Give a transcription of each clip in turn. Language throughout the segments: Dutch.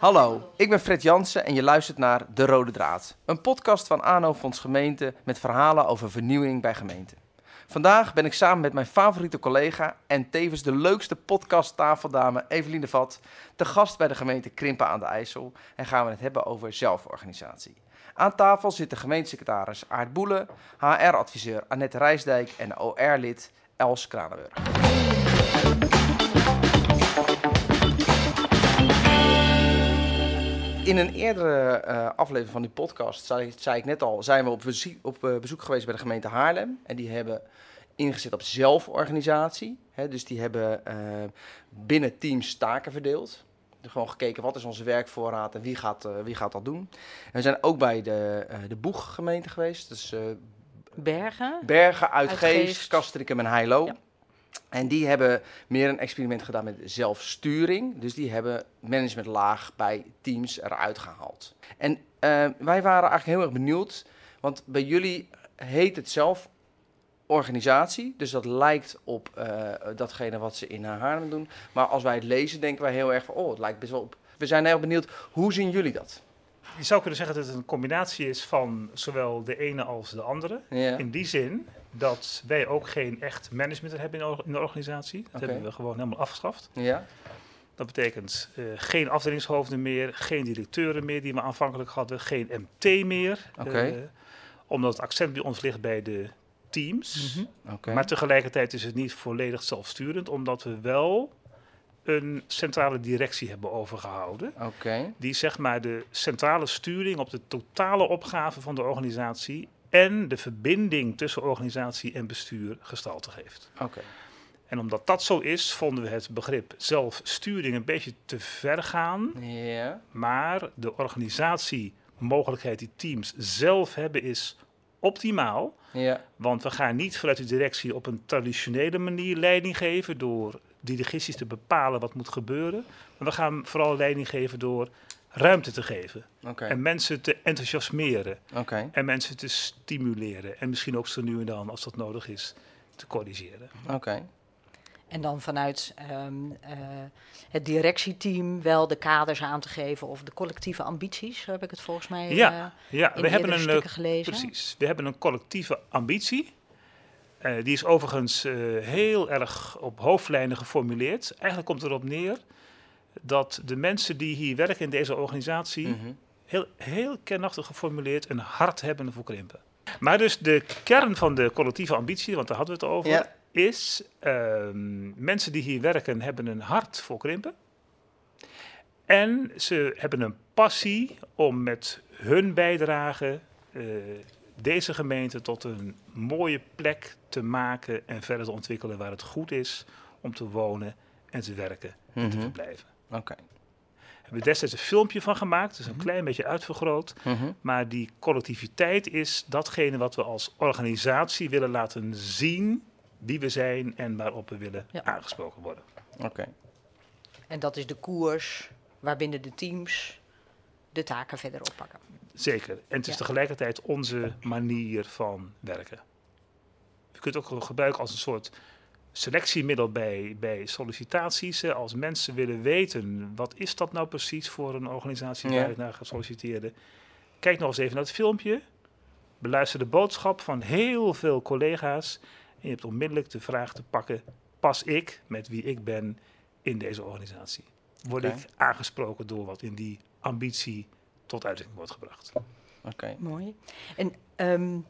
Hallo, ik ben Fred Jansen en je luistert naar De Rode Draad. Een podcast van ANO Fonds Gemeente met verhalen over vernieuwing bij gemeenten. Vandaag ben ik samen met mijn favoriete collega en tevens de leukste podcast-tafeldame Eveline Vat te gast bij de gemeente Krimpen aan de IJssel en gaan we het hebben over zelforganisatie. Aan tafel zitten gemeentesecretaris Aart Boelen, HR-adviseur Annette Rijsdijk en OR-lid Els Kranenburg. In een eerdere eh, aflevering van die podcast, zei, zei ik net al, zijn we op, bezoek, op eh, bezoek geweest bij de gemeente Haarlem. En die hebben ingezet op zelforganisatie. Hè, dus die hebben eh, binnen teams taken verdeeld. Gewoon gekeken wat is onze werkvoorraad en wie gaat, wie gaat dat doen. En we zijn ook bij de, de Boeggemeente geweest. Dus Bergen. Bergen, Uitgeest, Castricum en Heilo. Ja. En die hebben meer een experiment gedaan met zelfsturing. Dus die hebben managementlaag bij teams eruit gehaald. En uh, wij waren eigenlijk heel erg benieuwd, want bij jullie heet het zelf organisatie. Dus dat lijkt op uh, datgene wat ze in Haarlem doen. Maar als wij het lezen, denken wij heel erg van, oh, het lijkt best wel op. We zijn heel benieuwd, hoe zien jullie dat? Je zou kunnen zeggen dat het een combinatie is van zowel de ene als de andere. Ja. In die zin dat wij ook geen echt management hebben in de organisatie. Dat hebben we gewoon helemaal afgeschaft. Ja. Dat betekent uh, geen afdelingshoofden meer, geen directeuren meer die we aanvankelijk hadden, geen MT meer. Okay. Uh, omdat het accent bij ons ligt bij de teams. Mm -hmm. okay. Maar tegelijkertijd is het niet volledig zelfsturend, omdat we wel een centrale directie hebben overgehouden. Okay. Die zeg maar de centrale sturing op de totale opgave van de organisatie en de verbinding tussen organisatie en bestuur gestalte geeft. Oké. En omdat dat zo is, vonden we het begrip zelfsturing een beetje te ver gaan. Ja. Maar de organisatiemogelijkheid die teams zelf hebben is optimaal. Ja. Want we gaan niet vanuit de directie op een traditionele manier leiding geven door dirigities te bepalen wat moet gebeuren. Maar we gaan vooral leiding geven door ruimte te geven. En mensen te enthousiasmeren. En mensen te stimuleren. En misschien ook zo nu en dan, als dat nodig is, te corrigeren. Oké. En dan vanuit um, uh, het directieteam wel de kaders aan te geven of de collectieve ambities, heb ik het volgens mij ja, uh, ja. we hebben een, stukken gelezen. Precies, we hebben een collectieve ambitie. Uh, die is overigens heel erg op hoofdlijnen geformuleerd. Eigenlijk komt erop neer dat de mensen die hier werken in deze organisatie, mhm. heel, heel kernachtig geformuleerd, een hart hebben voor krimpen. Maar dus de kern van de collectieve ambitie, want daar hadden we het over, is um, mensen die hier werken hebben een hart voor krimpen. En ze hebben een passie om met hun bijdrage uh, deze gemeente tot een mooie plek te maken en verder te ontwikkelen waar het goed is om te wonen en te werken en te mhm. verblijven. Oké. Okay. We hebben destijds een filmpje van gemaakt, dus een mhm. klein beetje uitvergroot. Mhm. Maar die collectiviteit is datgene wat we als organisatie willen laten zien wie we zijn en waarop we willen aangesproken worden. Oké. En dat is de koers waarbinnen de teams de taken verder oppakken. Zeker. En het is tegelijkertijd onze manier van werken. Je kunt het ook gebruiken als een soort selectiemiddel bij, bij sollicitaties. Als mensen willen weten, wat is dat nou precies voor een organisatie waar ik naar gesolliciteerde. Kijk nog eens even naar het filmpje. Beluister de boodschap van heel veel collega's. En je hebt onmiddellijk de vraag te pakken, pas ik met wie ik ben in deze organisatie? Word ik aangesproken door wat in die ambitie tot uiting wordt gebracht? Oké. Mooi. En um,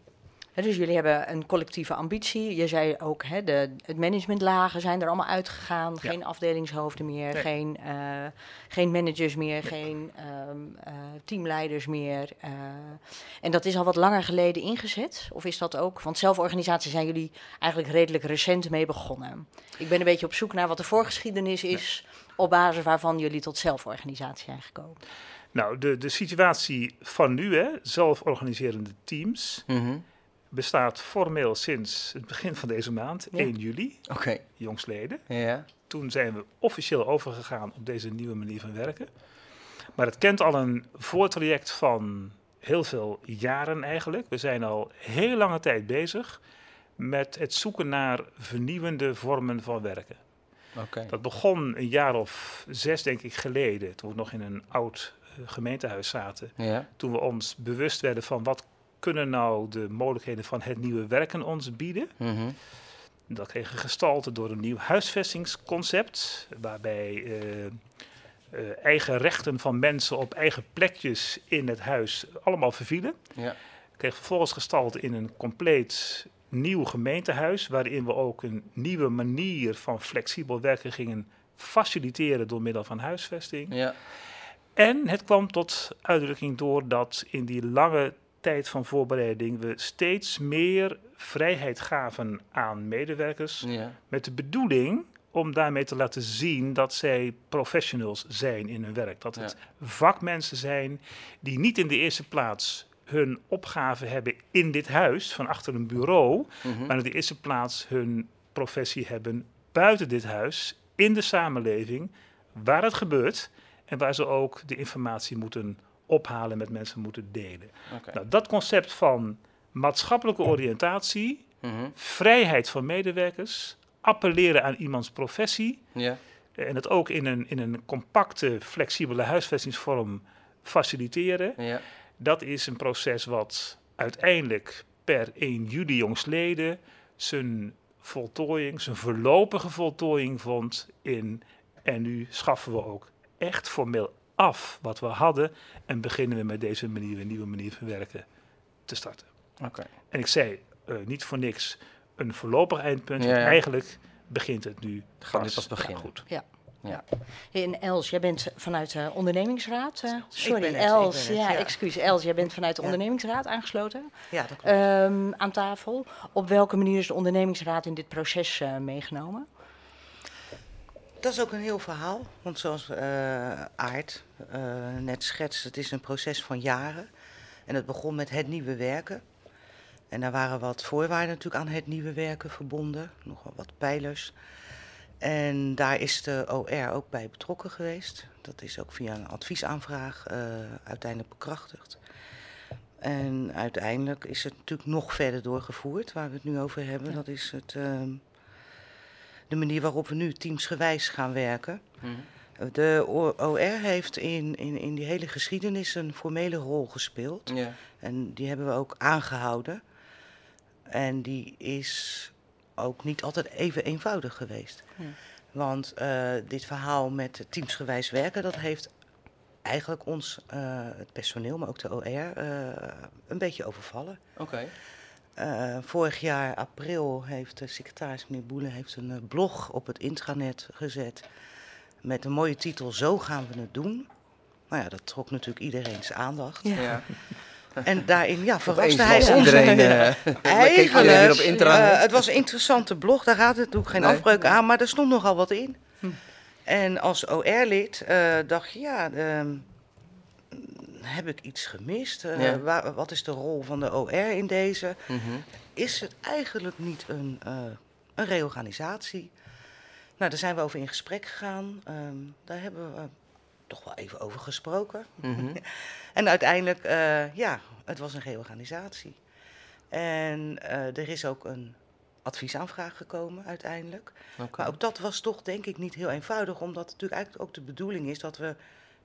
dus jullie hebben een collectieve ambitie. Je zei ook, hè, de, het managementlagen zijn er allemaal uitgegaan. Geen afdelingshoofden meer, geen, uh, geen managers meer, geen um, uh, teamleiders meer. Uh, en dat is al wat langer geleden ingezet? Of is dat ook? Want zelforganisatie zijn jullie eigenlijk redelijk recent mee begonnen. Ik ben een beetje op zoek naar wat de voorgeschiedenis is... op basis waarvan jullie tot zelforganisatie zijn gekomen. Nou, de, de situatie van nu, hè, zelforganiserende teams... Mm bestaat formeel sinds het begin van deze maand, 1 juli, okay. jongsleden. Ja. Toen zijn we officieel overgegaan op deze nieuwe manier van werken. Maar het kent al een voortraject van heel veel jaren eigenlijk. We zijn al heel lange tijd bezig met het zoeken naar vernieuwende vormen van werken. Dat begon een jaar of zes, denk ik, geleden, toen we nog in een oud gemeentehuis zaten. Ja. Toen we ons bewust werden van wat kunnen nou de mogelijkheden van het nieuwe werken ons bieden. Mm Dat kreeg gestalte door een nieuw huisvestingsconcept, waarbij uh, uh, eigen rechten van mensen op eigen plekjes in het huis allemaal vervielen. Ja. Kreeg vervolgens gestalte in een compleet nieuw gemeentehuis, waarin we ook een nieuwe manier van flexibel werken gingen faciliteren door middel van huisvesting. Ja. En het kwam tot uitdrukking doordat in die lange tijd van voorbereiding we steeds meer vrijheid gaven aan medewerkers. Ja. Met de bedoeling om daarmee te laten zien dat zij professionals zijn in hun werk. Dat het vakmensen zijn die niet in de eerste plaats hun opgave hebben in dit huis, van achter een bureau, mhm. maar in de eerste plaats hun professie hebben buiten dit huis, in de samenleving, waar het gebeurt en waar ze ook de informatie moeten ophalen, met mensen moeten delen. Nou, dat concept van maatschappelijke oriëntatie, mhm. vrijheid van medewerkers, appelleren aan iemands professie en het ook in een, in een compacte, flexibele huisvestingsvorm faciliteren. Dat is een proces wat uiteindelijk per 1 juli jongstleden zijn voltooiing, zijn voorlopige voltooiing vond in. En nu schaffen we ook echt formeel af wat we hadden en beginnen we met deze manier, een nieuwe manier van werken te starten. Oké. En ik zei uh, niet voor niks een voorlopig eindpunt. Ja, Eigenlijk begint het nu. Gaat dit pas beginnen. goed. Ja. Ja. En Els, jij bent vanuit de ondernemingsraad. Uh, sorry, Els. ja, ja, excuus. Els, jij bent vanuit de ondernemingsraad aangesloten. Ja, dat klopt. Um, aan tafel. Op welke manier is de ondernemingsraad in dit proces uh, meegenomen? Dat is ook een heel verhaal. Want zoals uh, Aard net schetst, het is een proces van jaren. En het begon met het nieuwe werken. En daar waren wat voorwaarden natuurlijk aan het nieuwe werken verbonden. Nog wel wat pijlers. En daar is de OR ook bij betrokken geweest. Dat is ook via een adviesaanvraag uh, uiteindelijk bekrachtigd. En uiteindelijk is het natuurlijk nog verder doorgevoerd, waar we het nu over hebben. Dat is het, uh, de manier waarop we nu teamsgewijs gaan werken. Mhm. De OR heeft in, in, in die hele geschiedenis een formele rol gespeeld. Ja. En die hebben we ook aangehouden. En die is ook niet altijd even eenvoudig geweest. Want uh, dit verhaal met teamsgewijs werken, dat heeft eigenlijk ons, uh, het personeel, maar ook de OR, uh, eh, een beetje overvallen. Oké. Okay. Vorig jaar april heeft de secretaris, meneer Boelen, heeft een blog op het intranet gezet met een mooie titel Zo gaan we het doen. Nou ja, dat trok natuurlijk iedereen's aandacht. Ja. En daarin ja, verraste hij ons. Iedereen, uh, eigenlijk, op uh, het was een interessante blog, daar gaat het ook geen nee, afbreuk aan, maar er stond nogal wat in. Hm. En als OR-lid uh, dacht je, ja, ehm, heb ik iets gemist? Ja. Waar, wat is de rol van de OR in deze? Mm -hmm. Is het eigenlijk niet een, een reorganisatie? Nou, daar zijn we over in gesprek gegaan. Um, daar hebben we toch wel even over gesproken. Mm en uiteindelijk, uh, ja, het was een reorganisatie. En er is ook een adviesaanvraag gekomen uiteindelijk. Okay. Maar ook dat was toch denk ik niet heel eenvoudig, omdat het natuurlijk eigenlijk ook de bedoeling is dat we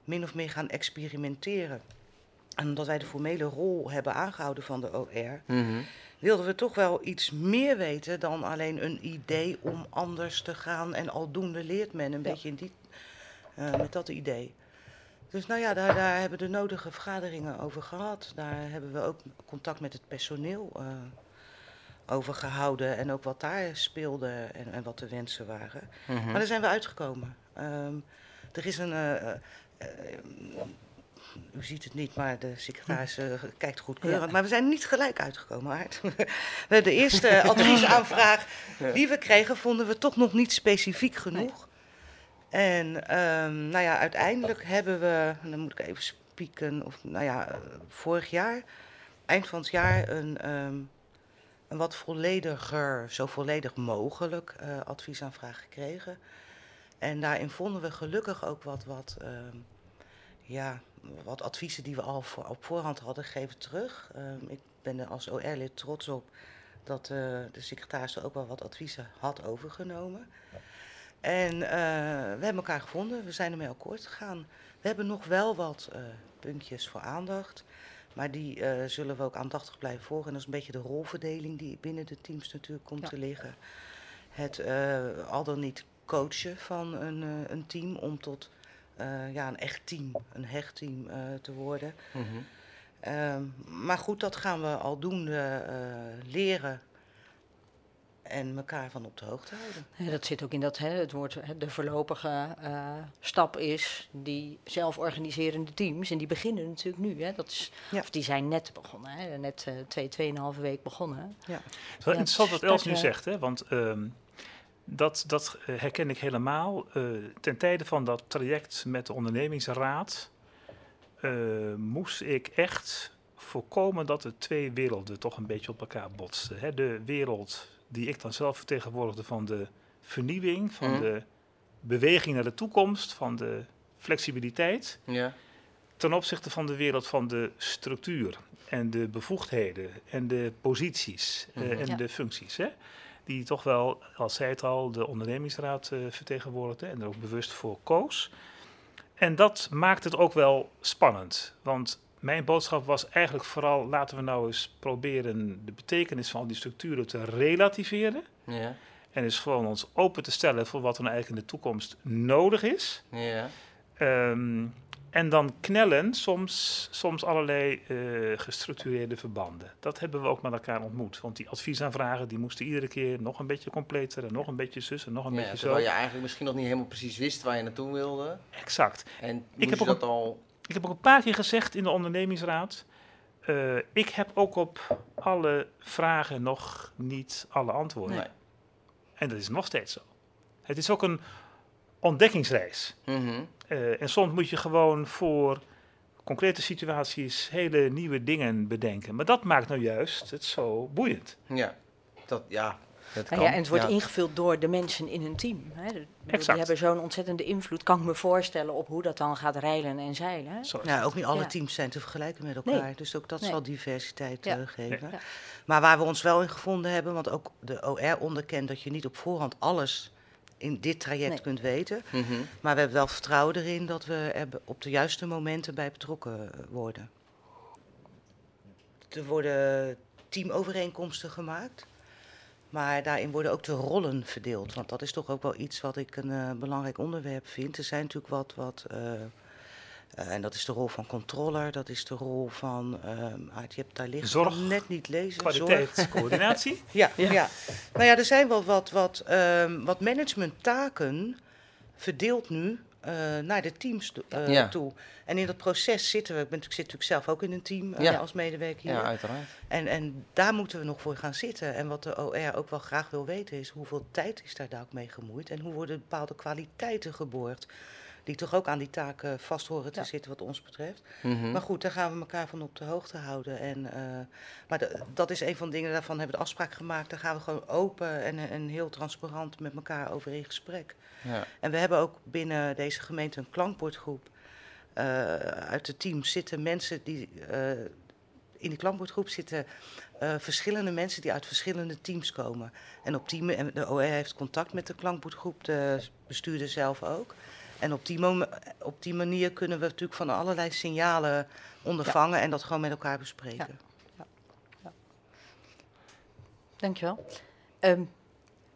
min of meer gaan experimenteren. En omdat wij de formele rol hebben aangehouden van de OR, mm wilden we toch wel iets meer weten dan alleen een idee om anders te gaan. En aldoende leert men een beetje in die uh, met dat idee. Dus nou ja, daar, daar, hebben we de nodige vergaderingen over gehad. Daar hebben we ook contact met het personeel uh, over gehouden. En ook wat daar speelde en, en wat de wensen waren. Mm -hmm. Maar daar zijn we uitgekomen. Um, er is een. Uh, u ziet het niet, maar de secretaris kijkt goedkeurend. Ja. Maar we zijn niet gelijk uitgekomen, Aard. de eerste adviesaanvraag die we kregen, vonden we toch nog niet specifiek genoeg. En um, nou ja, uiteindelijk hebben we, dan moet ik even spieken, of nou ja, vorig jaar, eind van het jaar, een, um, een wat vollediger, zo volledig mogelijk uh, adviesaanvraag gekregen. En daarin vonden we gelukkig ook wat, wat, um, ja, wat adviezen die we al voor, op voorhand hadden gegeven terug. ik ben er als OR-lid trots op dat uh, de secretaris ook wel wat adviezen had overgenomen. En we hebben elkaar gevonden, we zijn ermee akkoord gegaan. We hebben nog wel wat puntjes voor aandacht. Maar die zullen we ook aandachtig blijven volgen. En dat is een beetje de rolverdeling die binnen de teams natuurlijk komt te liggen. Het al dan niet coachen van een, een team om tot ja, een echt team, een hecht team te worden. Mm Ehm, maar goed, dat gaan we aldoende uh, leren en elkaar van op de hoogte houden. Ja, dat zit ook in dat hè, het woord de voorlopige uh, stap is die zelforganiserende teams. En die beginnen natuurlijk nu. Hè. Dat is, ja. Of die zijn net begonnen, hè, net uh, twee, tweeënhalve week begonnen. Ja. Het is wel interessant wat Els nu zegt, hè, want um, dat, dat herken ik helemaal. ten tijde van dat traject met de ondernemingsraad uh, moest ik echt voorkomen dat de twee werelden toch een beetje op elkaar botsten. Hè? De wereld die ik dan zelf vertegenwoordigde van de vernieuwing, van mhm. de beweging naar de toekomst, van de flexibiliteit. Ja. Ten opzichte van de wereld van de structuur en de bevoegdheden en de posities uh, en de functies. Hè? Die toch wel, als zij het al, de ondernemingsraad uh, vertegenwoordigde en er ook bewust voor koos. En dat maakt het ook wel spannend. Want mijn boodschap was eigenlijk vooral: laten we nou eens proberen de betekenis van al die structuren te relativeren. Ja. En eens gewoon ons open te stellen voor wat er nou eigenlijk in de toekomst nodig is. Ja. Um, en dan knellen soms, soms allerlei uh, gestructureerde verbanden. Dat hebben we ook met elkaar ontmoet. Want die adviesaanvragen die moesten iedere keer nog een beetje completer en nog een beetje zus en nog een ja, beetje zo. Terwijl je eigenlijk misschien nog niet helemaal precies wist waar je naartoe wilde. Exact. En ik heb, ook dat al... ik heb ook een paar keer gezegd in de ondernemingsraad... Uh, ik heb ook op alle vragen nog niet alle antwoorden. Nee. En dat is nog steeds zo. Het is ook een ontdekkingsreis. Mm uh, en soms moet je gewoon voor concrete situaties hele nieuwe dingen bedenken. Maar dat maakt nou juist het zo boeiend. Ja, dat, ja, dat kan. ja, en het wordt ingevuld door de mensen in een team. Hè. Die hebben zo'n ontzettende invloed, kan ik me voorstellen, op hoe dat dan gaat reilen en zeilen. Hè. Ja, ook niet alle teams zijn te vergelijken met elkaar. Dus ook dat zal diversiteit uh, geven. Maar waar we ons wel in gevonden hebben, want ook de OR onderkent dat je niet op voorhand alles in dit traject kunt weten. Mhm. Maar we hebben wel vertrouwen erin dat we er op de juiste momenten bij betrokken worden. Er worden teamovereenkomsten gemaakt. Maar daarin worden ook de rollen verdeeld. Want dat is toch ook wel iets wat ik een uh, belangrijk onderwerp vind. Er zijn natuurlijk wat, wat uh, uh, en dat is de rol van controller, dat is de rol van, uh, je hebt daar liggen, Zorg, net niet lezen. Kwaliteitscoördinatie. ja, ja, ja. Nou ja, er zijn wel wat, wat, uh, wat managementtaken verdeeld nu uh, naar de teams uh, ja. toe. En in dat proces zitten we, ik, ben, ik zit natuurlijk zelf ook in een team uh, ja. als medewerker hier. Ja, uiteraard. En, en daar moeten we nog voor gaan zitten. En wat de OR ook wel graag wil weten is hoeveel tijd is daar ook mee gemoeid en hoe worden bepaalde kwaliteiten geborgd die toch ook aan die taken vast horen te zitten wat ons betreft. Mhm. Maar goed, daar gaan we elkaar van op de hoogte houden. En, uh, maar de, dat is een van de dingen, daarvan hebben we de afspraak gemaakt. Daar gaan we gewoon open en, en heel transparant met elkaar over in gesprek. Ja. En we hebben ook binnen deze gemeente een klankbordgroep. Uh, uit het team zitten mensen die... Uh, in die klankbordgroep zitten uh, verschillende mensen die uit verschillende teams komen. En op team, en de OR heeft contact met de klankbordgroep, de bestuurder zelf ook. En op die, op die manier kunnen we natuurlijk van allerlei signalen ondervangen en dat gewoon met elkaar bespreken. Ja. Ja. Dankjewel. Um,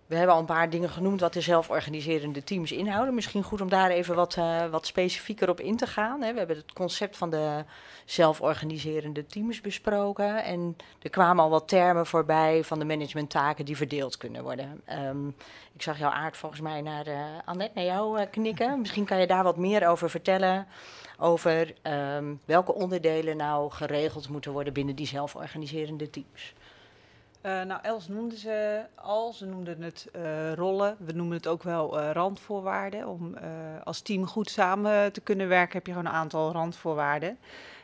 we hebben al een paar dingen genoemd wat de zelforganiserende teams inhouden. Misschien goed om daar even wat, uh, wat specifieker op in te gaan. Hè. We hebben het concept van de zelforganiserende teams besproken. En er kwamen al wat termen voorbij van de managementtaken die verdeeld kunnen worden. Um, ik zag jouw aard volgens mij naar uh, Annette, naar jou uh, knikken. Misschien kan je daar wat meer over vertellen. Over um, welke onderdelen nou geregeld moeten worden binnen die zelforganiserende teams. Uh, nou, Els noemde ze al, ze noemden het uh, rollen. We noemen het ook wel uh, randvoorwaarden. Om als team goed samen te kunnen werken heb je gewoon een aantal randvoorwaarden.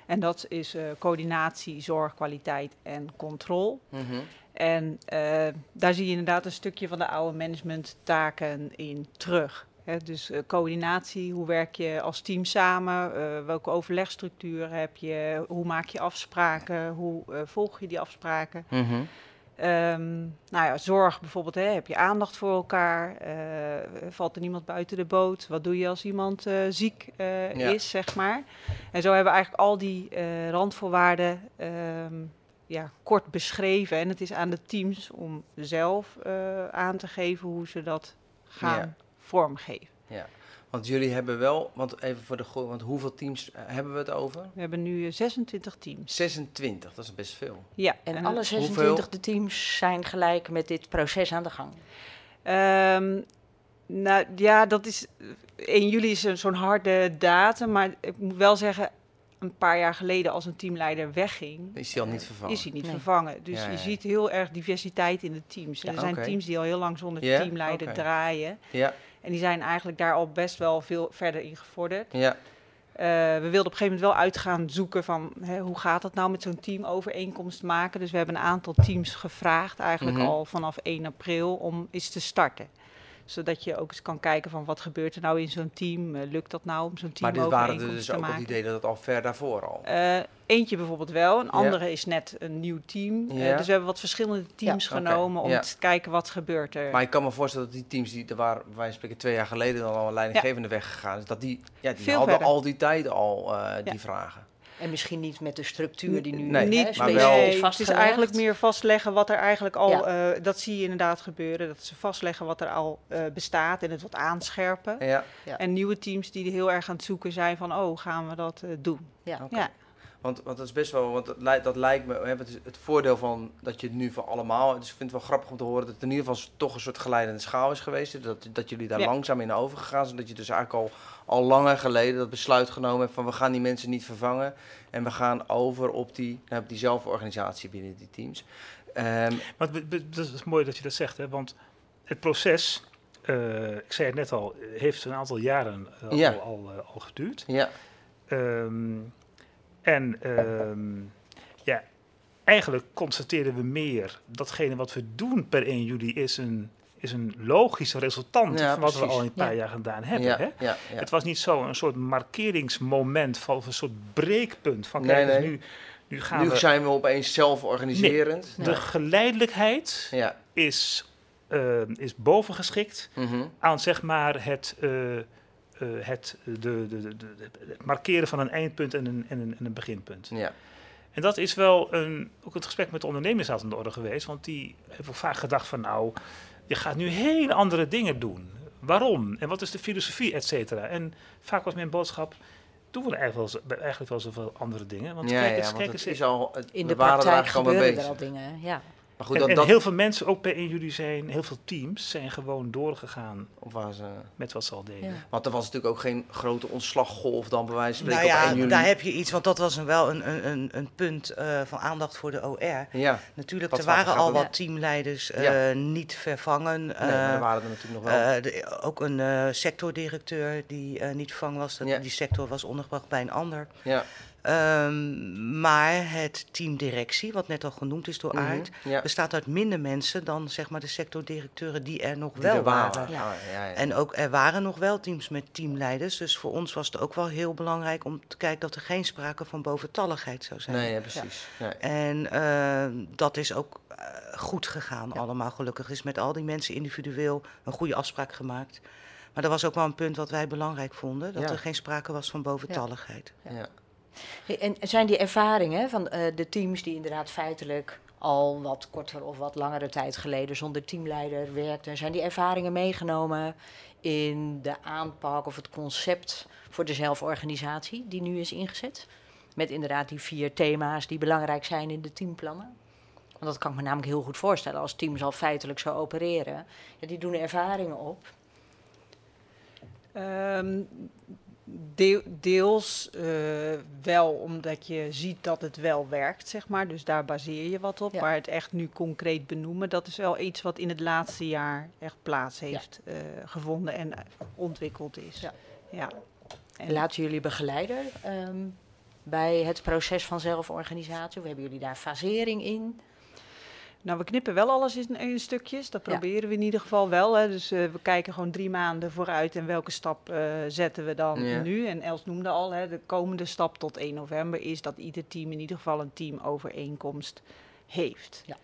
En dat is coördinatie, zorg, kwaliteit en controle. Mm -hmm. En daar zie je inderdaad een stukje van de oude managementtaken in terug. Hè, dus coördinatie, hoe werk je als team samen? welke overlegstructuur heb je? Hoe maak je afspraken? Hoe volg je die afspraken? Mm -hmm. Um, nou ja, zorg bijvoorbeeld, hè, heb je aandacht voor elkaar? Uh, valt er niemand buiten de boot? Wat doe je als iemand uh, ziek uh, is, zeg maar? En zo hebben we eigenlijk al die randvoorwaarden um, ja, kort beschreven. En het is aan de teams om zelf aan te geven hoe ze dat gaan ja. vormgeven. Ja. Want jullie hebben wel, want even voor de want hoeveel teams eh, hebben we het over? We hebben nu 26 eh, teams. 26, dat is best veel. Ja, en, alle 26 de teams zijn gelijk met dit proces aan de gang. Um, nou ja, dat is. 1 juli is zo'n harde datum, maar ik moet wel zeggen, een paar jaar geleden als een teamleider wegging... Is hij al niet vervangen? Is hij niet vervangen. Dus je ziet heel erg diversiteit in de teams. er zijn teams die al heel lang zonder teamleider draaien. Ja. En die zijn eigenlijk daar al best wel veel verder in gevorderd. Ja. Uh, we wilden op een gegeven moment wel uitgaan zoeken van hè, hoe gaat het nou met zo'n teamovereenkomst maken. Dus we hebben een aantal teams gevraagd, eigenlijk mhm. al vanaf 1 april, om eens te starten zodat je ook eens kan kijken van wat gebeurt er nou in zo'n team. Uh, lukt dat nou om zo'n team Maar dit waren er dus ook al idee dat het al ver daarvoor al? Uh, eentje bijvoorbeeld wel, een andere is net een nieuw team. Uh, dus we hebben wat verschillende teams genomen om te kijken wat gebeurt er. Maar ik kan me voorstellen dat die teams die er waren, wij spreken twee jaar geleden dan al een leidinggevende weggegaan is, dat die, ja, die hadden al die tijd al die vragen. En misschien niet met de structuur die nu nee, niet, maar wel nee, Het is eigenlijk meer vastleggen wat er eigenlijk al, uh, dat zie je inderdaad gebeuren, dat ze vastleggen wat er al uh, bestaat en het wat aanscherpen. Ja. En nieuwe teams die heel erg aan het zoeken zijn van, oh, gaan we dat uh, doen? Ja. Okay. ja. Want, want dat is best wel, want dat, lijkt, dat lijkt me, het, is het voordeel van dat je het nu voor allemaal, dus ik vind het wel grappig om te horen dat het in ieder geval toch een soort geleidende schaal is geweest. Dat, dat jullie daar langzaam in overgegaan zijn, dat je dus eigenlijk al, al langer geleden dat besluit genomen hebt van we gaan die mensen niet vervangen en we gaan over op die, nou, op die zelforganisatie binnen die teams. Um, maar dat is mooi dat je dat zegt, hè, want het proces, uh, ik zei het net al, heeft een aantal jaren uh, ja. al, al, uh, al, geduurd. Ja. Um, en um, ja, eigenlijk constateren we meer datgene wat we doen per 1 juli is een, is een logisch resultant van wat we al een paar jaar gedaan hebben. hè? Het was niet zo een soort markeringsmoment van een soort breekpunt van kijk, nee, nu, nu gaan nu we... zijn we opeens zelforganiserend. de geleidelijkheid is, uh, is bovengeschikt mm aan zeg maar het... Uh, uh, het, de, de, de, de, het markeren van een eindpunt en een, en een, en een beginpunt. Ja. En dat is wel een, ook het gesprek met de ondernemers aan de orde geweest. Want die hebben vaak gedacht van nou, je gaat nu hele andere dingen doen. Waarom? En wat is de filosofie, et cetera? En vaak was mijn boodschap, doen we eigenlijk wel, eigenlijk wel zoveel andere dingen. Want ja, kijk eens, ja, kijk eens, is al, het, in de praktijk gebeuren er al dingen, ja. Maar goed, en, heel veel mensen, ook bij in jullie zijn, heel veel teams zijn gewoon doorgegaan of waar ze, met wat ze al deden. Want er was natuurlijk ook geen grote ontslaggolf dan bij wijze van spreken nou ja, op 1 daar heb je iets, want dat was een, wel een, een, een punt uh, van aandacht voor de OR. Ja. Natuurlijk, er waren al wat teamleiders uh, niet vervangen. Nee, uh, er waren er natuurlijk nog wel. De, ook een sectordirecteur die niet vervangen was. Dat, Die sector was ondergebracht bij een ander. Ja. Um, maar het team directie, wat net al genoemd is door mm Aard, bestaat uit minder mensen dan zeg maar, de sectordirecteuren die er nog wel waren. Ja. Oh, ja, en ook er waren nog wel teams met teamleiders. Dus voor ons was het ook wel heel belangrijk om te kijken dat er geen sprake van boventalligheid zou zijn. Nee, precies. En uh, dat is ook uh, goed gegaan allemaal. Gelukkig is met al die mensen individueel een goede afspraak gemaakt. Maar dat was ook wel een punt wat wij belangrijk vonden, dat er geen sprake was van boventalligheid. ja. En zijn die ervaringen van uh, de teams die inderdaad feitelijk al wat korter of wat langere tijd geleden zonder teamleider werkten, zijn die ervaringen meegenomen in de aanpak of het concept voor de zelforganisatie die nu is ingezet? Met inderdaad die vier thema's die belangrijk zijn in de teamplannen. Want dat kan ik me namelijk heel goed voorstellen als teams al feitelijk zo opereren. Ja, die doen ervaringen op. Um, deels uh, wel omdat je ziet dat het wel werkt, zeg maar. Dus daar baseer je wat op. Maar het echt nu concreet benoemen, dat is wel iets wat in het laatste jaar echt plaats heeft ja. uh, gevonden en ontwikkeld is. Ja. ja. En laten jullie begeleiden um, bij het proces van zelforganisatie? Of hebben jullie daar fasering in? Nou, we knippen wel alles in, in stukjes. Dat proberen we in ieder geval wel. Hè. Dus uh, we kijken gewoon drie maanden vooruit en welke stap uh, zetten we dan nu. En Els noemde al, hè, de komende stap tot 1 november is dat ieder team in ieder geval een teamovereenkomst heeft. Ja.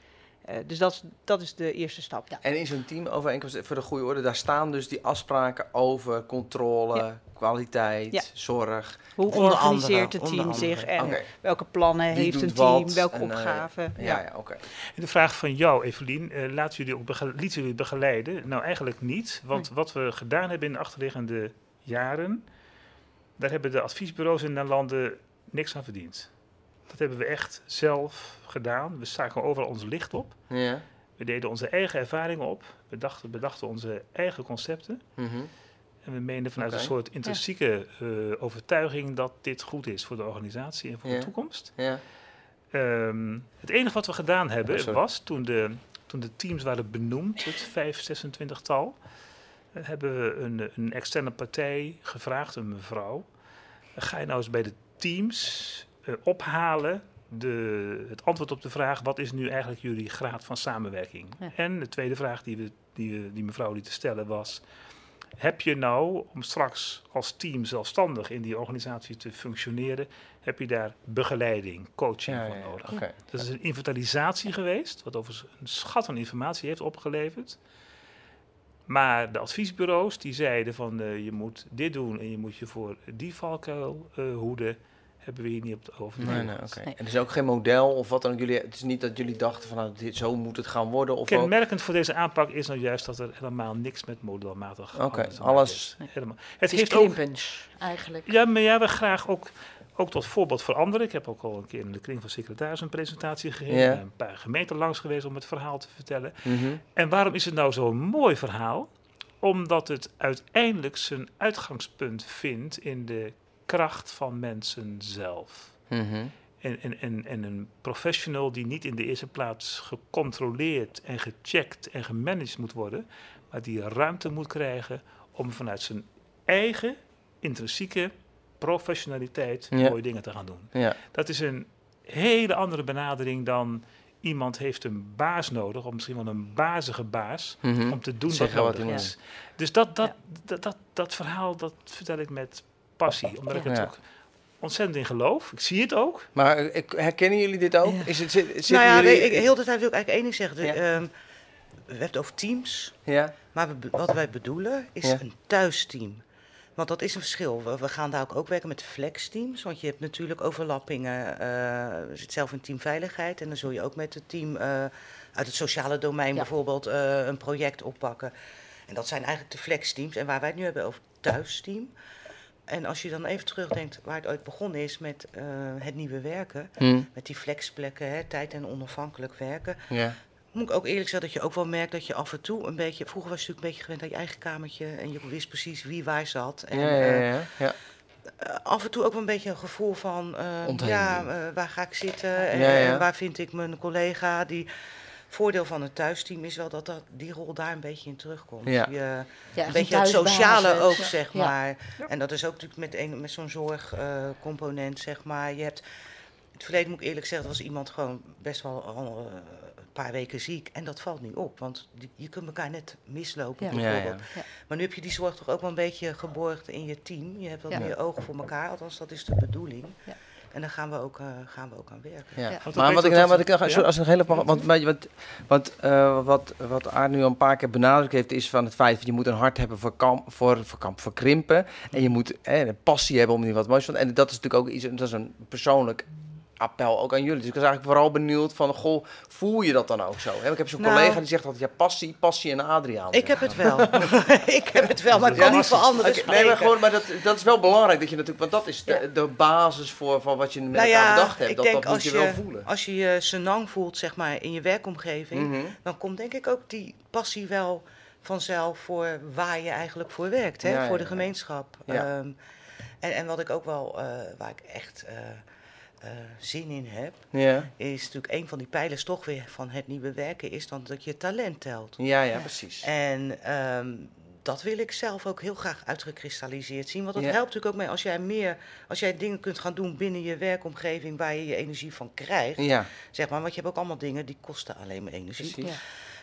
Dus dat, dat is de eerste stap. Ja. En in zo'n teamovereenkomst, voor de goede orde, daar staan dus die afspraken over controle, kwaliteit, zorg. Hoe organiseert het team zich en welke plannen heeft een team, welke en, opgaven. ja, ja, oké. De vraag van jou, Evelien, uh, laten jullie ook lieten jullie begeleiden? Nou, eigenlijk niet, want wat we gedaan hebben in de achterliggende jaren, daar hebben de adviesbureaus in de landen niks aan verdiend. Dat hebben we echt zelf gedaan. We staken overal ons licht op. Ja. We deden onze eigen ervaringen op. We dachten, bedachten onze eigen concepten. Mm En we meenden vanuit een soort intrinsieke uh, overtuiging dat dit goed is voor de organisatie en voor de toekomst. Ja. Um, het enige wat we gedaan hebben oh, was toen de, toen de teams waren benoemd, het 5, 26 tal, uh, hebben we een, een externe partij gevraagd, een mevrouw. Ga je nou eens bij de teams uh, ophalen de, het antwoord op de vraag: wat is nu eigenlijk jullie graad van samenwerking? En de tweede vraag die, we, die, die mevrouw liet stellen was: heb je nou, om straks als team zelfstandig in die organisatie te functioneren, heb je daar begeleiding, coaching voor nodig? Okay. Dat is een inventarisatie geweest, wat overigens een schat van informatie heeft opgeleverd. Maar de adviesbureaus die zeiden van uh, je moet dit doen en je moet je voor die valkuil uh, hoeden hebben we hier niet op de over. Nee. En er is ook geen model of wat dan jullie. Het is niet dat jullie dachten van nou, dit, zo moet het gaan worden. Of Kenmerkend voor deze aanpak is nou juist dat er helemaal niks met modelmatig. Oké, alles. Helemaal. Het, heeft ook eigenlijk. Ja, maar ja, we graag ook. Ook tot voorbeeld voor anderen. Ik heb ook al een keer in de kring van secretaris een presentatie gegeven. Een paar gemeenten langs geweest om het verhaal te vertellen. Mhm. En waarom is het nou zo'n mooi verhaal? Omdat het uiteindelijk zijn uitgangspunt vindt in de kracht van mensen zelf. Mhm. en, en, en, en een professional die niet in de eerste plaats gecontroleerd en gecheckt en gemanaged moet worden, maar die ruimte moet krijgen om vanuit zijn eigen intrinsieke professionaliteit mooie dingen te gaan doen. Ja. Dat is een hele andere benadering dan iemand heeft een baas nodig, of misschien wel een bazige baas, mhm. om te doen wat nodig is. Dus dat, dat, dat, dat, dat verhaal, dat vertel ik met passie. Omdat ik het ook ontzettend in geloof. Ik zie het ook. Maar ik, herkennen jullie dit ook? Is het, zit, nou ja, jullie... ik, heel de tijd wil ik eigenlijk één ding zeggen. De, um, we hebben het over teams. Ja. Maar wat wij bedoelen is een thuisteam. Want dat is een verschil. We, gaan daar ook, ook werken met flexteams. Want je hebt natuurlijk overlappingen. Uh, je zit zelf in teamveiligheid. En dan zul je ook met het team uh, uit het sociale domein bijvoorbeeld uh, een project oppakken. En dat zijn eigenlijk de flexteams. En waar wij het nu hebben over thuisteam. En als je dan even terugdenkt waar het ooit begonnen is met uh, het nieuwe werken, hmm. met die flexplekken, hè, tijd en onafhankelijk werken. Ja. Moet ik ook eerlijk zeggen dat je ook wel merkt dat je af en toe een beetje. Vroeger was je natuurlijk een beetje gewend aan je eigen kamertje en je wist precies wie waar zat. En, ja, ja, ja, ja. Uh, af en toe ook wel een beetje een gevoel van, uh, ja, waar ga ik zitten en, waar vind ik mijn collega die voordeel van het thuisteam is wel dat, dat die rol daar een beetje in terugkomt. Ja. Je, een beetje het sociale ook, zeg maar. En dat is ook natuurlijk met, een, met zo'n zorgcomponent, uh, zeg maar. Je hebt, in het verleden moet ik eerlijk zeggen, was iemand gewoon best wel al, uh, een paar weken ziek. En dat valt nu op, want die, je kunt elkaar net mislopen bijvoorbeeld. Maar nu heb je die zorg toch ook wel een beetje geborgd in je team. Je hebt wat meer ogen voor elkaar, althans dat is de bedoeling. En daar gaan we ook, uh, gaan we ook aan werken. Ja. Maar wat ik, nou, wat ik als, als een hele want, want, want uh, wat, wat Aard nu al een paar keer benadrukt heeft, is van het feit dat je moet een hart hebben voor, kamp, voor, voor, kamp, voor krimpen. En je moet eh, een passie hebben om die wat moois te En dat is natuurlijk ook iets, dat is een persoonlijk appel ook aan jullie. Dus ik was eigenlijk vooral benieuwd van, goh, voel je dat dan ook zo? Ik heb zo'n nou, collega die zegt dat ja, passie, passie en Adriaan. Ik heb het wel. ik heb het wel, maar het kan niet voor anderen Nee, maar, gewoon, maar dat, dat is wel belangrijk, dat je natuurlijk, want dat is de, de basis voor van wat je met nou elkaar bedacht hebt. Dat, dat moet je, wel voelen. Als je je senang voelt, zeg maar, in je werkomgeving, mhm. dan komt denk ik ook die passie wel vanzelf voor waar je eigenlijk voor werkt, hè? voor de gemeenschap. Um, en, en wat ik ook wel, uh, waar ik echt... Uh, uh, zin in heb, ja. is natuurlijk een van die pijlers toch weer van het nieuwe werken, is dan dat je talent telt. Ja, ja, precies. En um, dat wil ik zelf ook heel graag uitgekristalliseerd zien. Want dat helpt natuurlijk ook mee als jij meer, als jij dingen kunt gaan doen binnen je werkomgeving waar je je energie van krijgt. Ja. Zeg maar, want je hebt ook allemaal dingen die kosten alleen maar energie. Precies. Ja.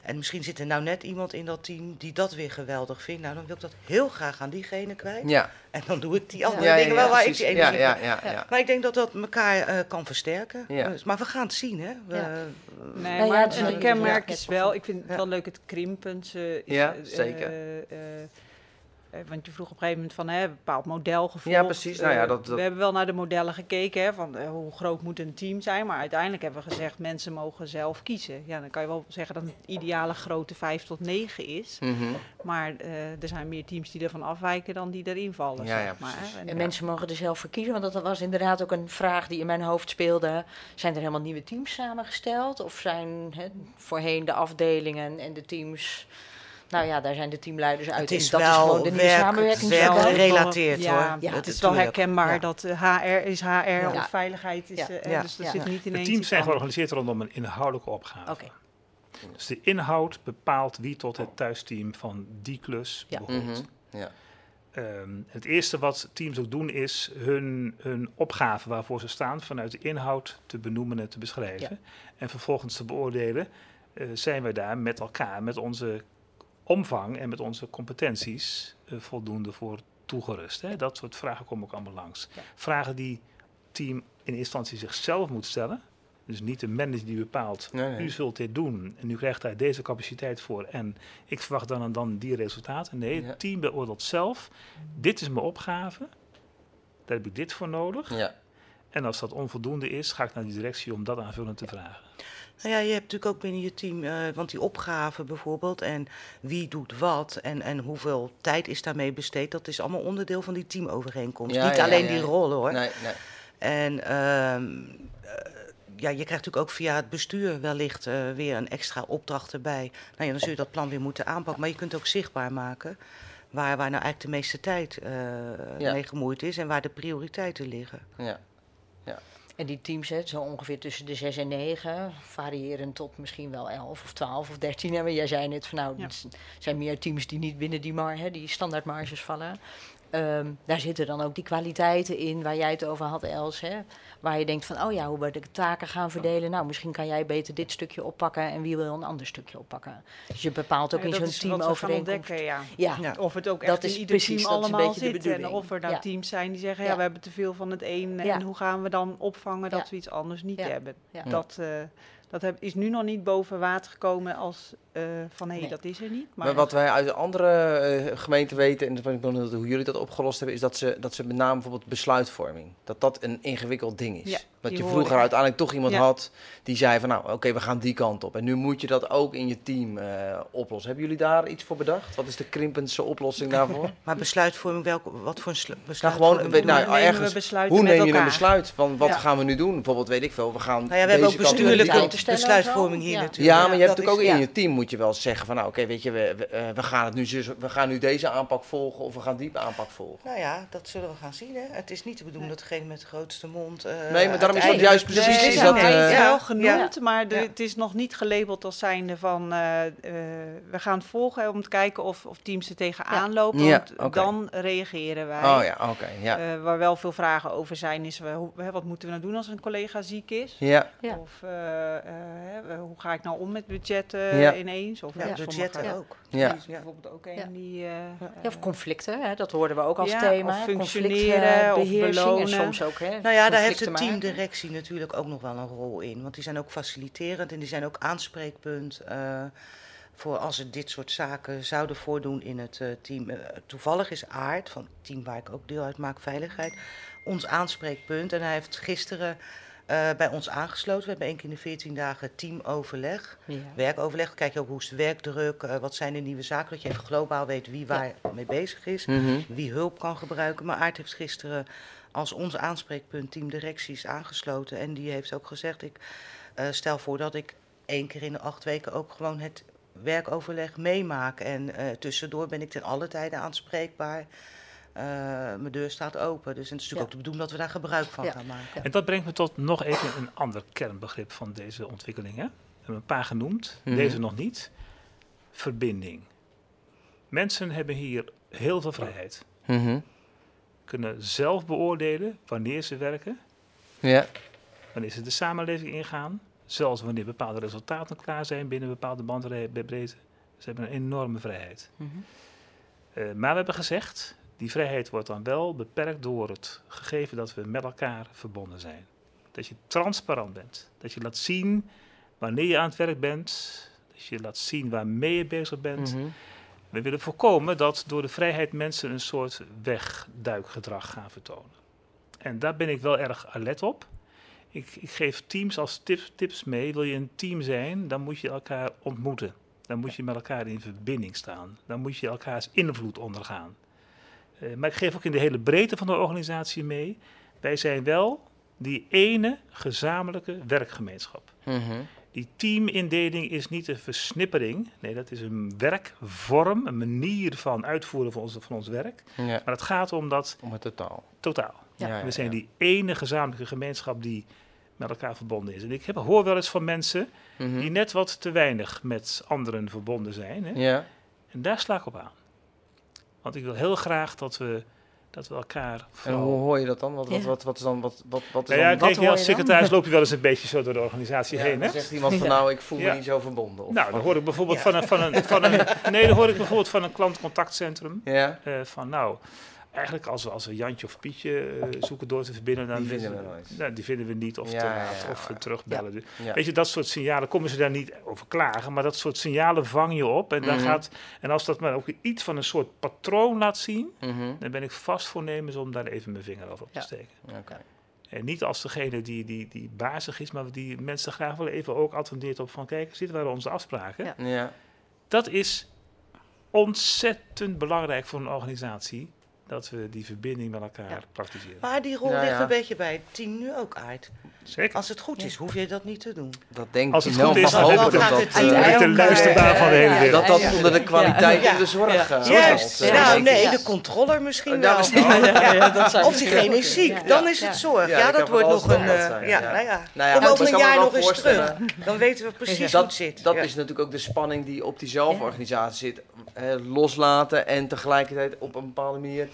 En misschien zit er nou net iemand in dat team die dat weer geweldig vindt. Nou, dan wil ik dat heel graag aan diegene kwijt. Ja. En dan doe ik die andere dingen wel waar ik die ene ja, ja, ja, Maar ik denk dat dat elkaar uh, kan versterken. Dus, maar we gaan het zien, hè. We, nee, maar het, een kenmerk is wel, ik vind het wel leuk, het krimpen. ja, zeker. Eh, want je vroeg op een gegeven moment van hè, een bepaald model gevolgd. Ja, precies. Nou ja, dat, We hebben wel naar de modellen gekeken, hè, van uh, hoe groot moet een team zijn. Maar uiteindelijk hebben we gezegd, mensen mogen zelf kiezen. Ja, dan kan je wel zeggen dat het ideale grootte 5 tot 9 is. Mm -hmm. Maar uh, er zijn meer teams die ervan afwijken dan die erin vallen. Ja, ja, maar, en, en mensen mogen er zelf voor kiezen, want dat was inderdaad ook een vraag die in mijn hoofd speelde. Zijn er helemaal nieuwe teams samengesteld? Of zijn hè, voorheen de afdelingen en de teams nou ja, daar zijn de teamleiders uit. Het is dat wel is gewoon de nieuwe samenwerking. gerelateerd ja, hoor. Ja, het is wel herkenbaar dat HR eh, is HR of veiligheid is. Uh, dus dat zit niet in De teams zijn georganiseerd rondom een inhoudelijke opgave. Okay. Dus de inhoud bepaalt wie tot het thuisteam van die klus behoort. Mm -hmm. ja. Um, het eerste wat teams ook doen is hun, hun opgave waarvoor ze staan vanuit de inhoud te benoemen en te beschrijven. En vervolgens te beoordelen, uh, zijn wij daar met elkaar, met onze omvang en met onze competenties uh, voldoende voor toegerust. Hè? Dat soort vragen komen ook allemaal langs. Vragen die team in eerste instantie zichzelf moet stellen. Dus niet de manager die bepaalt, u zult dit doen en u krijgt daar deze capaciteit voor en ik verwacht dan en dan die resultaten. Nee, het team beoordeelt zelf, dit is mijn opgave, daar heb ik dit voor nodig. Ja. En als dat onvoldoende is, ga ik naar die directie om dat aanvullend te vragen. Nou ja, je hebt natuurlijk ook binnen je team, uh, want die opgave bijvoorbeeld en wie doet wat en, en hoeveel tijd is daarmee besteed, dat is allemaal onderdeel van die teamovereenkomst. Ja, Niet alleen die rollen hoor. Nee, nee. En uh, ja, je krijgt natuurlijk ook via het bestuur wellicht uh, weer een extra opdracht erbij. Nou ja, dan zul je dat plan weer moeten aanpakken, maar je kunt ook zichtbaar maken waar, waar nou eigenlijk de meeste tijd mee gemoeid is en waar de prioriteiten liggen. Ja. En die teams, hè, zo ongeveer tussen de 6 en 9, variërend tot misschien wel 11 of 12 of 13. En jij zei net van nou, er zijn meer teams die niet binnen die, mar, hè, die standaardmarges vallen. Um, daar zitten dan ook die kwaliteiten in waar jij het over had, Els. Hè? Waar je denkt van, oh ja, hoe we de taken gaan verdelen. Nou, misschien kan jij beter dit stukje oppakken en wie wil een ander stukje oppakken. Dus je bepaalt ook in zo'n team overeenkomst. Ja. Ja. ja. Of het ook echt in ieder precies, team allemaal zit. En of er dan teams zijn die zeggen, ja, we hebben te veel van het een. En hoe gaan we dan opvangen dat we iets anders niet hebben. Dat... Uh, dat heb, is nu nog niet boven water gekomen als uh, van hé, hey, dat is er niet. Maar, maar wat wij uit de andere uh, gemeenten weten, en dat ben ik benieuwd hoe jullie dat opgelost hebben, is dat ze, dat ze met name bijvoorbeeld besluitvorming, dat dat een ingewikkeld ding is. Ja, dat je vroeger uiteindelijk toch iemand had die zei van nou oké, we gaan die kant op. En nu moet je dat ook in je team uh, oplossen. Hebben jullie daar iets voor bedacht? Wat is de krimpendste oplossing daarvoor? maar besluitvorming, welke, wat voor een besluit? Nou, gewoon, nou, ergens, hoe neem je een besluit van wat gaan we nu doen? Bijvoorbeeld weet ik veel, we gaan nou ja, we hebben ook bestuurlijke besluitvorming hier natuurlijk. Ja, maar je hebt natuurlijk ook in je team moet je wel zeggen van nou oké, weet je, we, we, we, gaan het nu we gaan nu deze aanpak volgen of we gaan die aanpak volgen. Nou ja, dat zullen we gaan zien. Hè. Het is niet de bedoeling dat degene met de grootste mond. Uh, nee, maar daarom is dat juist precies. Nee, is dat, uh, ja, wel genoemd, maar de, het is nog niet gelabeld als zijnde van we gaan volgen om te kijken of, of teams er tegenaan lopen. Ja, okay. Dan reageren wij. Oh ja, oké. Okay, ja. waar wel veel vragen over zijn is wat moeten we nou doen als een collega ziek is? Ja. Of hoe ga ik nou om met budgetten ineens? Of ja, budgetten ook. Ja. is bijvoorbeeld ook een die... Uh, of conflicten, hè, dat hoorden we ook als thema. Of functioneren, of belonen. soms ook, hè, Nou ja, daar heeft de teamdirectie natuurlijk ook nog wel een rol in. Want die zijn ook faciliterend en die zijn ook aanspreekpunt... Uh, voor als er dit soort zaken zouden voordoen in het uh, team. toevallig is Aard, van het team waar ik ook deel uit maak, Veiligheid, ons aanspreekpunt. En hij heeft gisteren uh, bij ons aangesloten. We hebben één keer in de 14 dagen teamoverleg, ja. werkoverleg. kijk je ook hoe is de werkdruk, uh, wat zijn de nieuwe zaken. Dat je even globaal weet wie waar ja. mee bezig is, mm -hmm. wie hulp kan gebruiken. Maar Aart heeft gisteren als ons aanspreekpunt teamdirecties aangesloten. En die heeft ook gezegd, ik uh, stel voor dat ik één keer in de acht weken ook gewoon het werkoverleg meemaak. En tussendoor ben ik ten alle tijden aanspreekbaar. Uh, mijn deur staat open. Dus het is natuurlijk ja. ook de bedoeling dat we daar gebruik van ja. gaan maken. En dat brengt me tot nog even een ander kernbegrip van deze ontwikkelingen. We hebben een paar genoemd, mm -hmm. deze nog niet. Verbinding. Mensen hebben hier heel veel vrijheid. Mm -hmm. Kunnen zelf beoordelen wanneer ze werken. Ja. Wanneer ze de samenleving ingaan. zelfs wanneer bepaalde resultaten klaar zijn binnen bepaalde bandbreedte. Ze hebben een enorme vrijheid. Mhm. Eh, maar we hebben gezegd, die vrijheid wordt dan wel beperkt door het gegeven dat we met elkaar verbonden zijn. Dat je transparant bent. Dat je laat zien wanneer je aan het werk bent. Dat je laat zien waarmee je bezig bent. Mhm. We willen voorkomen dat door de vrijheid mensen een soort wegduikgedrag gaan vertonen. En daar ben ik wel erg alert op. Ik, ik geef teams als tips, tips mee. Wil je een team zijn, dan moet je elkaar ontmoeten. Dan moet je met elkaar in verbinding staan. Dan moet je elkaars invloed ondergaan. Uh, maar ik geef ook in de hele breedte van de organisatie mee. Wij zijn wel die ene gezamenlijke werkgemeenschap. Mm Die teamindeling is niet een versnippering. Nee, dat is een werkvorm, een manier van uitvoeren van ons, van ons werk. Ja. Maar het gaat om dat... Om het totaal. Totaal. Ja. We zijn die ene gezamenlijke gemeenschap die met elkaar verbonden is. En ik heb, hoor wel eens van mensen mhm. die net wat te weinig met anderen verbonden zijn. Hè? Ja. En daar sla ik op aan. Want ik wil heel graag dat we, dat we elkaar. En hoe hoor je dat dan? Wat, wat, wat, wat is dan? Wat, wat, wat is nou ja, dan, kijk, als secretaris loop je wel eens een beetje zo door de organisatie heen. Hè? zegt iemand van nou, ik voel me niet zo verbonden. Of nou, dan hoor ik bijvoorbeeld van een, van een, van een, nee, dan hoor ik bijvoorbeeld van een klantcontactcentrum. Ja. Uh, van nou, eigenlijk als we, als we Jantje of Pietje uh, zoeken door te verbinden, dan die vinden we, nooit. Nou, die vinden we niet of te laat of terugbellen. Dus, weet je, dat soort signalen komen ze daar niet over klagen, maar dat soort signalen vang je op. En, dan mhm. gaat, en als dat maar ook iets van een soort patroon laat zien, mhm. dan ben ik vast voornemens om daar even mijn vinger over op te steken. Okay. En niet als degene die, die, die bazig is, maar die mensen graag wel even ook attendeert op van kijk, dit waren onze afspraken. Ja. Dat is ontzettend belangrijk voor een organisatie dat we die verbinding met elkaar praktiseren. Maar die rol ligt een beetje bij het team nu ook uit. Zeker. Als het goed is, hoef je dat niet te doen. Dat denk Als het goed is, dan, dan, dat het uh, de luisterbaar van de hele wereld. Dat dat onder de kwaliteit in de zorg uh, Juist. Nou, nee, de controller misschien wel. Of diegene is ziek, dan is het zorg. Ja, dat wordt nog een... Ja, nou ja. Kom over een jaar nog eens terug. Dan weten we precies hoe het zit. Dat is natuurlijk ook de spanning die op die zelforganisatie zit. Loslaten en tegelijkertijd op een bepaalde manier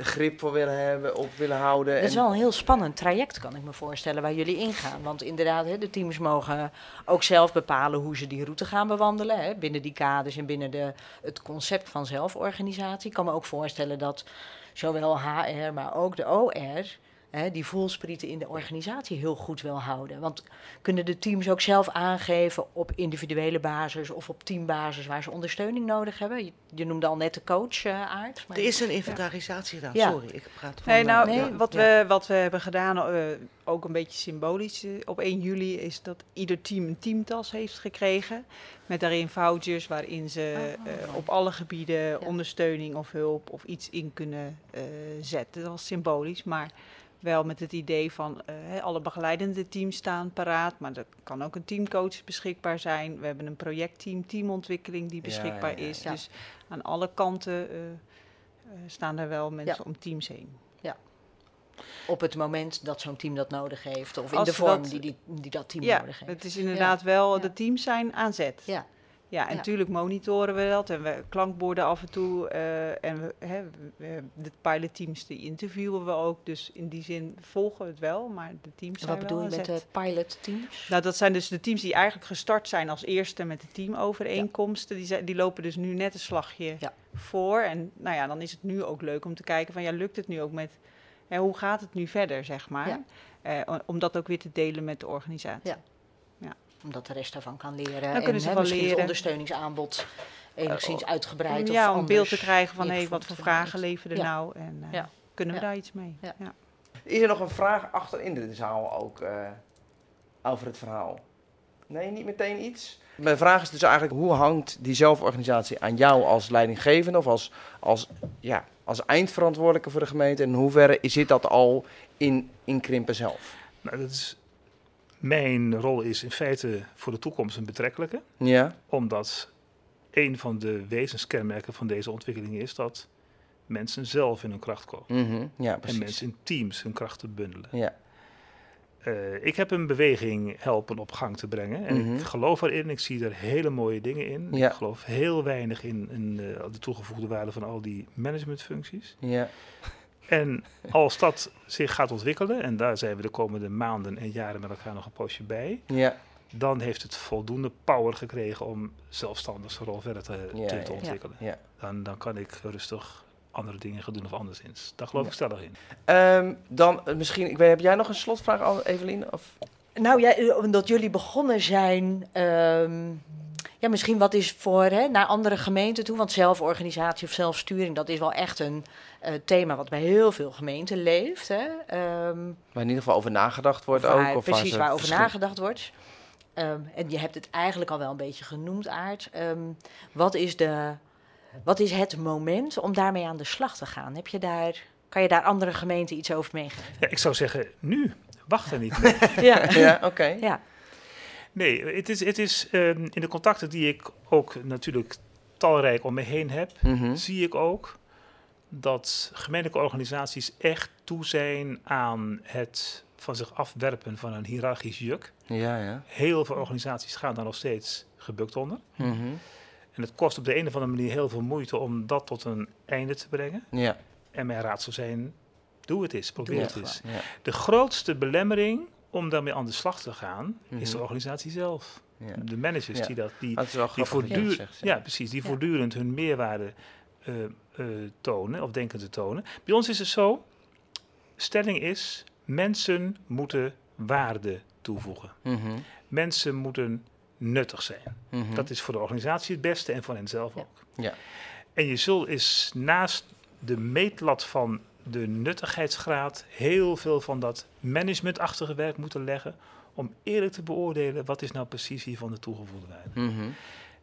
de grip voor willen hebben, op willen houden. Het is wel een heel spannend traject, kan ik me voorstellen, waar jullie ingaan. Want inderdaad, hè, de teams mogen ook zelf bepalen hoe ze die route gaan bewandelen. Hè, binnen die kaders en binnen de, het concept van zelforganisatie. Ik kan me ook voorstellen dat zowel HR, maar ook de OR hè, die voelsprieten in de organisatie heel goed wil houden. Want kunnen de teams ook zelf aangeven op individuele basis of op teambasis waar ze ondersteuning nodig hebben? Je, je noemde al net de coach, uh, Aard. Maar, er is een inventarisatie gedaan, ja. sorry, ik praat van... Nee, nou, nee, wat, we, wat we hebben gedaan, uh, ook een beetje symbolisch, uh, op 1 juli, is dat ieder team een teamtas heeft gekregen. Met daarin vouchers waarin ze oh. op alle gebieden ondersteuning of hulp of iets in kunnen zetten. Dat was symbolisch, maar wel met het idee van uh, alle begeleidende teams staan paraat, maar er kan ook een teamcoach beschikbaar zijn. We hebben een projectteam, teamontwikkeling die beschikbaar is. Dus aan alle kanten uh, staan er wel mensen om teams heen. Ja. Op het moment dat zo'n team dat nodig heeft, of in de vorm die, die, die, dat team nodig heeft. Het is inderdaad wel, de teams zijn aan zet. Ja. Ja, en natuurlijk monitoren we dat en we klankborden af en toe. Uh, en we, hè, we, de pilotteams die interviewen we ook. Dus in die zin volgen we het wel, maar de teams zijn Wat bedoel je met de pilotteams? Nou, dat zijn dus de teams die eigenlijk gestart zijn als eerste met de teamovereenkomsten. Ja. Die, die lopen dus nu net een slagje ja. voor. En nou ja, dan is het nu ook leuk om te kijken van ja, lukt het nu ook met... Hè, hoe gaat het nu verder, zeg maar? Uh, om dat ook weer te delen met de organisatie. Ja omdat de rest daarvan kan leren. Dan kunnen ze wel leren. het ondersteuningsaanbod enigszins uitgebreid. Ja, om een beeld te krijgen van hey, wat voor vragen leveren er nou en uh, kunnen we daar iets mee. Ja. Is er nog een vraag achter in de zaal ook uh, over het verhaal? Nee, niet meteen iets? Mijn vraag is dus eigenlijk, hoe hangt die zelforganisatie aan jou als leidinggevende of als, als, ja, als eindverantwoordelijke voor de gemeente? En in hoeverre zit dat al in, in Krimpen zelf? Nou, dat is mijn rol is in feite voor de toekomst een betrekkelijke. Ja. Omdat een van de wezenskenmerken van deze ontwikkeling is dat mensen zelf in hun kracht komen. Mm ja, en mensen in teams hun krachten bundelen. Ja. Uh, ik heb een beweging helpen op gang te brengen. En mm ik geloof erin, ik zie er hele mooie dingen in. Ja. Ik geloof heel weinig in, in uh, de toegevoegde waarde van al die managementfuncties. Ja. En als dat zich gaat ontwikkelen, en daar zijn we de komende maanden en jaren met elkaar nog een poosje bij, ja. dan heeft het voldoende power gekregen om zelfstandig zijn rol verder te, te, te ontwikkelen. Ja. Dan, dan kan ik rustig andere dingen gaan doen of anderszins. Daar geloof ik stellig in. Um, dan uh, misschien, ik weet, heb jij nog een slotvraag, Evelien? Of? Nou ja, eh, omdat jullie begonnen zijn, um, ja, misschien wat is voor hè, naar andere gemeenten toe, want zelforganisatie of zelfsturing, dat is wel echt een uh, thema wat bij heel veel gemeenten leeft. Hè. Um, waar in ieder geval over nagedacht wordt ook. Of precies, waar over nagedacht wordt. Um, en je hebt het eigenlijk al wel een beetje genoemd, Aard. wat is de wat is het moment om daarmee aan de slag te gaan? Heb je daar, kan je daar andere gemeenten iets over meegeven? Ja, ik zou zeggen nu. Wacht er niet ja, ja oké. Ja. Nee, het is, het is um, in de contacten die ik ook natuurlijk talrijk om me heen heb, mm-hmm. zie ik ook dat gemeentelijke organisaties echt toe zijn aan het van zich afwerpen van een hiërarchisch juk. Ja, ja. Heel veel organisaties gaan daar nog steeds gebukt onder. Mm-hmm. En het kost op de een of andere manier heel veel moeite om dat tot een einde te brengen. Ja. En mijn raad zou zijn, doe het eens, probeer het eens. Ja. De grootste belemmering om daarmee aan de slag te gaan, is de mhm. organisatie zelf. Ja. De managers die dat, die, die voortdurend, ja, precies, die voortdurend hun meerwaarde uh, uh, tonen of denken te tonen. Bij ons is het zo, stelling is, mensen moeten waarde toevoegen. Mm -hmm. Mensen moeten nuttig zijn. Mhm. Dat is voor de organisatie het beste en voor hen zelf ook. Ja. En je zult is naast de meetlat van de nuttigheidsgraad heel veel van dat managementachtige werk moeten leggen om eerlijk te beoordelen wat is nou precies hiervan de toegevoegde waarde. Mm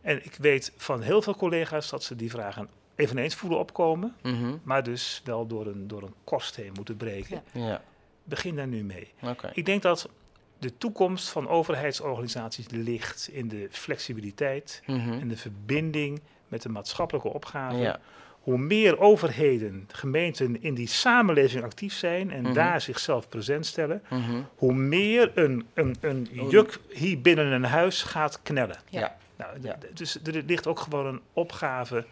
En ik weet van heel veel collega's dat ze die vragen eveneens voelen opkomen, mhm. maar dus wel door een, door een kost heen moeten breken. Ja. Begin daar nu mee. Okay. Ik denk dat de toekomst van overheidsorganisaties ligt in de flexibiliteit mhm. en de verbinding met de maatschappelijke opgave. Hoe meer overheden, gemeenten in die samenleving actief zijn en mhm. daar zichzelf present stellen, mhm. hoe meer een, een, een juk hier binnen een huis gaat knellen. Ja. Nou, Dus er ligt ook gewoon een opgave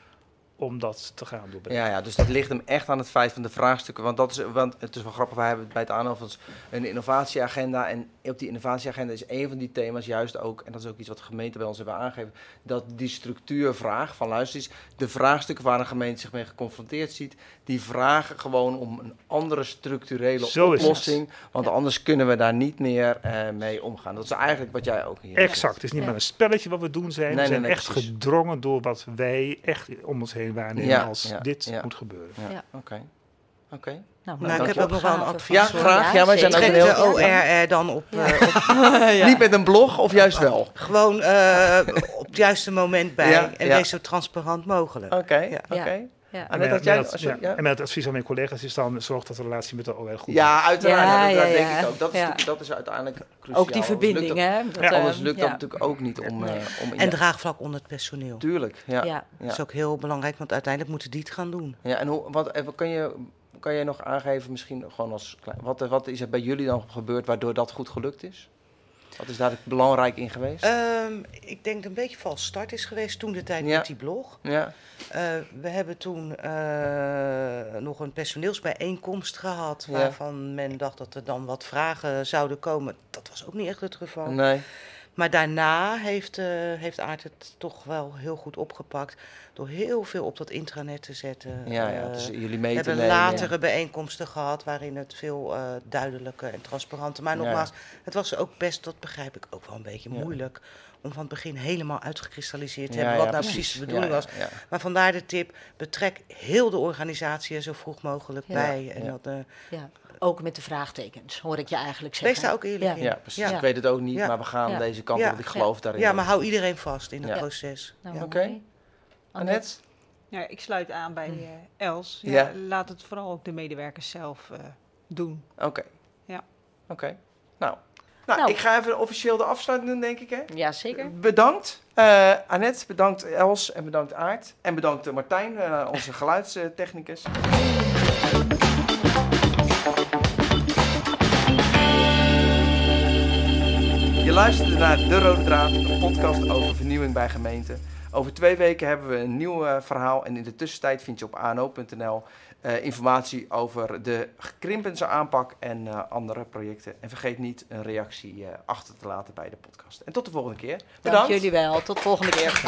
om dat te gaan doen. Ja, ja, dus dat ligt hem echt aan het feit van de vraagstukken. Want, dat is, want het is wel grappig, wij hebben bij het aanhouden een innovatieagenda. En op die innovatieagenda is een van die thema's juist ook, en dat is ook iets wat de gemeente bij ons hebben aangegeven, dat die structuurvraag van luister eens, de vraagstukken waar een gemeente zich mee geconfronteerd ziet, die vragen gewoon om een andere structurele oplossing. Want anders kunnen we daar niet meer uh, mee omgaan. Dat is eigenlijk wat jij ook hier Exact. Het is niet maar een spelletje wat we doen zijn. we zijn echt gedrongen door wat wij echt om ons heen waarnemen ja, als dit moet gebeuren. Ja, oké. Oké. Nou, nou ik heb ook nog wel een advies. Ja, graag. Ja, wij zijn ook heel... de ORR dan op... Uh, Niet met een blog of juist wel? Gewoon uh, op het juiste moment bij. en wees zo transparant mogelijk. Oké, oké. Ja. En, met, jij, dat, ja. ja. en met het advies aan mijn collega's is dan zorg dat de relatie met de OR goed is. Ja, uiteraard. dat, denk ik ook. Dat is, dat is uiteindelijk cruciaal. Ook die verbinding, hè? Dat, anders lukt dat natuurlijk ook niet om... Uh, om en draagvlak onder het personeel. Tuurlijk, ja. Dat is ook heel belangrijk, want uiteindelijk moeten die het gaan doen. Ja, en hoe, wat, kan je... Kan je nog aangeven, misschien gewoon als klein, wat, wat is er bij jullie dan gebeurd waardoor dat goed gelukt is? Wat is daar belangrijk in geweest? Um, ik denk dat een beetje vals start is geweest toen de tijd met die blog. Ja. Uh, we hebben toen uh, nog een personeelsbijeenkomst gehad, waarvan men dacht dat er dan wat vragen zouden komen. Dat was ook niet echt het geval. Nee. Maar daarna heeft, uh, heeft Aard het toch wel heel goed opgepakt. Door heel veel op dat intranet te zetten. Ja, ja dus jullie mee te hebben latere bijeenkomsten gehad waarin het veel uh, duidelijker en transparanter. Maar nogmaals, het was ook best, dat begrijp ik ook wel een beetje moeilijk. Om van het begin helemaal uitgekristalliseerd te hebben wat nou precies de bedoeling was. Maar vandaar de tip: betrek heel de organisatie er zo vroeg mogelijk bij. En dat, uh, ook met de vraagtekens, hoor ik je eigenlijk zeggen. Wees daar ook eerlijk in. Ja, precies. Ik weet het ook niet, maar we gaan deze kant op, ik geloof daarin. Ja, maar hou iedereen vast in het proces. Nou, Oké. Okay. Annette? Ja, ik sluit aan bij uh, Els. Ja, Laat het vooral ook de medewerkers zelf uh, doen. Oké. Ja. Oké. Nou. Nou, nou, ik ga even officieel de afsluiting doen, denk ik. Hè? Ja, zeker. Bedankt, uh, Annette. Bedankt, Els. En bedankt, Aart. En bedankt, Martijn, onze geluidstechnicus. Je luisterde naar De Rode Draad, een podcast over vernieuwing bij gemeenten. Over twee weken hebben we een nieuw verhaal. En in de tussentijd vind je op ano.nl informatie over de gekrimpense aanpak en andere projecten. En vergeet niet een reactie achter te laten bij de podcast. En tot de volgende keer. Bedankt. Dank jullie wel. Tot de volgende keer.